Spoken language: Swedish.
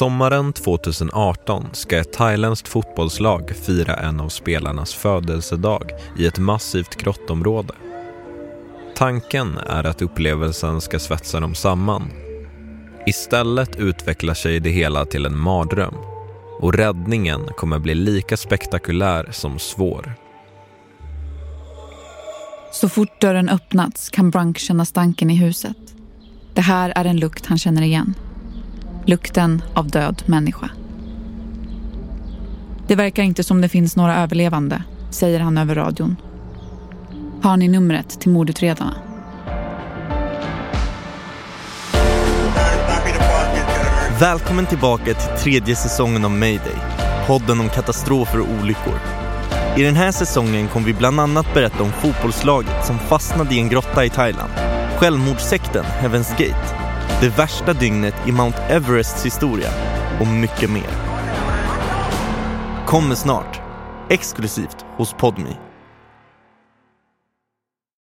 Sommaren 2018 ska ett thailändskt fotbollslag fira en av spelarnas födelsedag i ett massivt grottområde. Tanken är att upplevelsen ska svetsa dem samman. Istället utvecklar sig det hela till en mardröm och räddningen kommer bli lika spektakulär som svår. Så fort dörren öppnats kan Brunk känna stanken i huset. Det här är en lukt han känner igen. Lukten av död människa. Det verkar inte som det finns några överlevande, säger han över radion. Har ni numret till mordutredarna? Välkommen tillbaka till tredje säsongen av Mayday, podden om katastrofer och olyckor. I den här säsongen kommer vi bland annat berätta om fotbollslaget som fastnade i en grotta i Thailand, självmordssekten Heaven's Gate, det värsta dygnet i Mount Everests historia och mycket mer. Kommer snart, exklusivt hos Podme.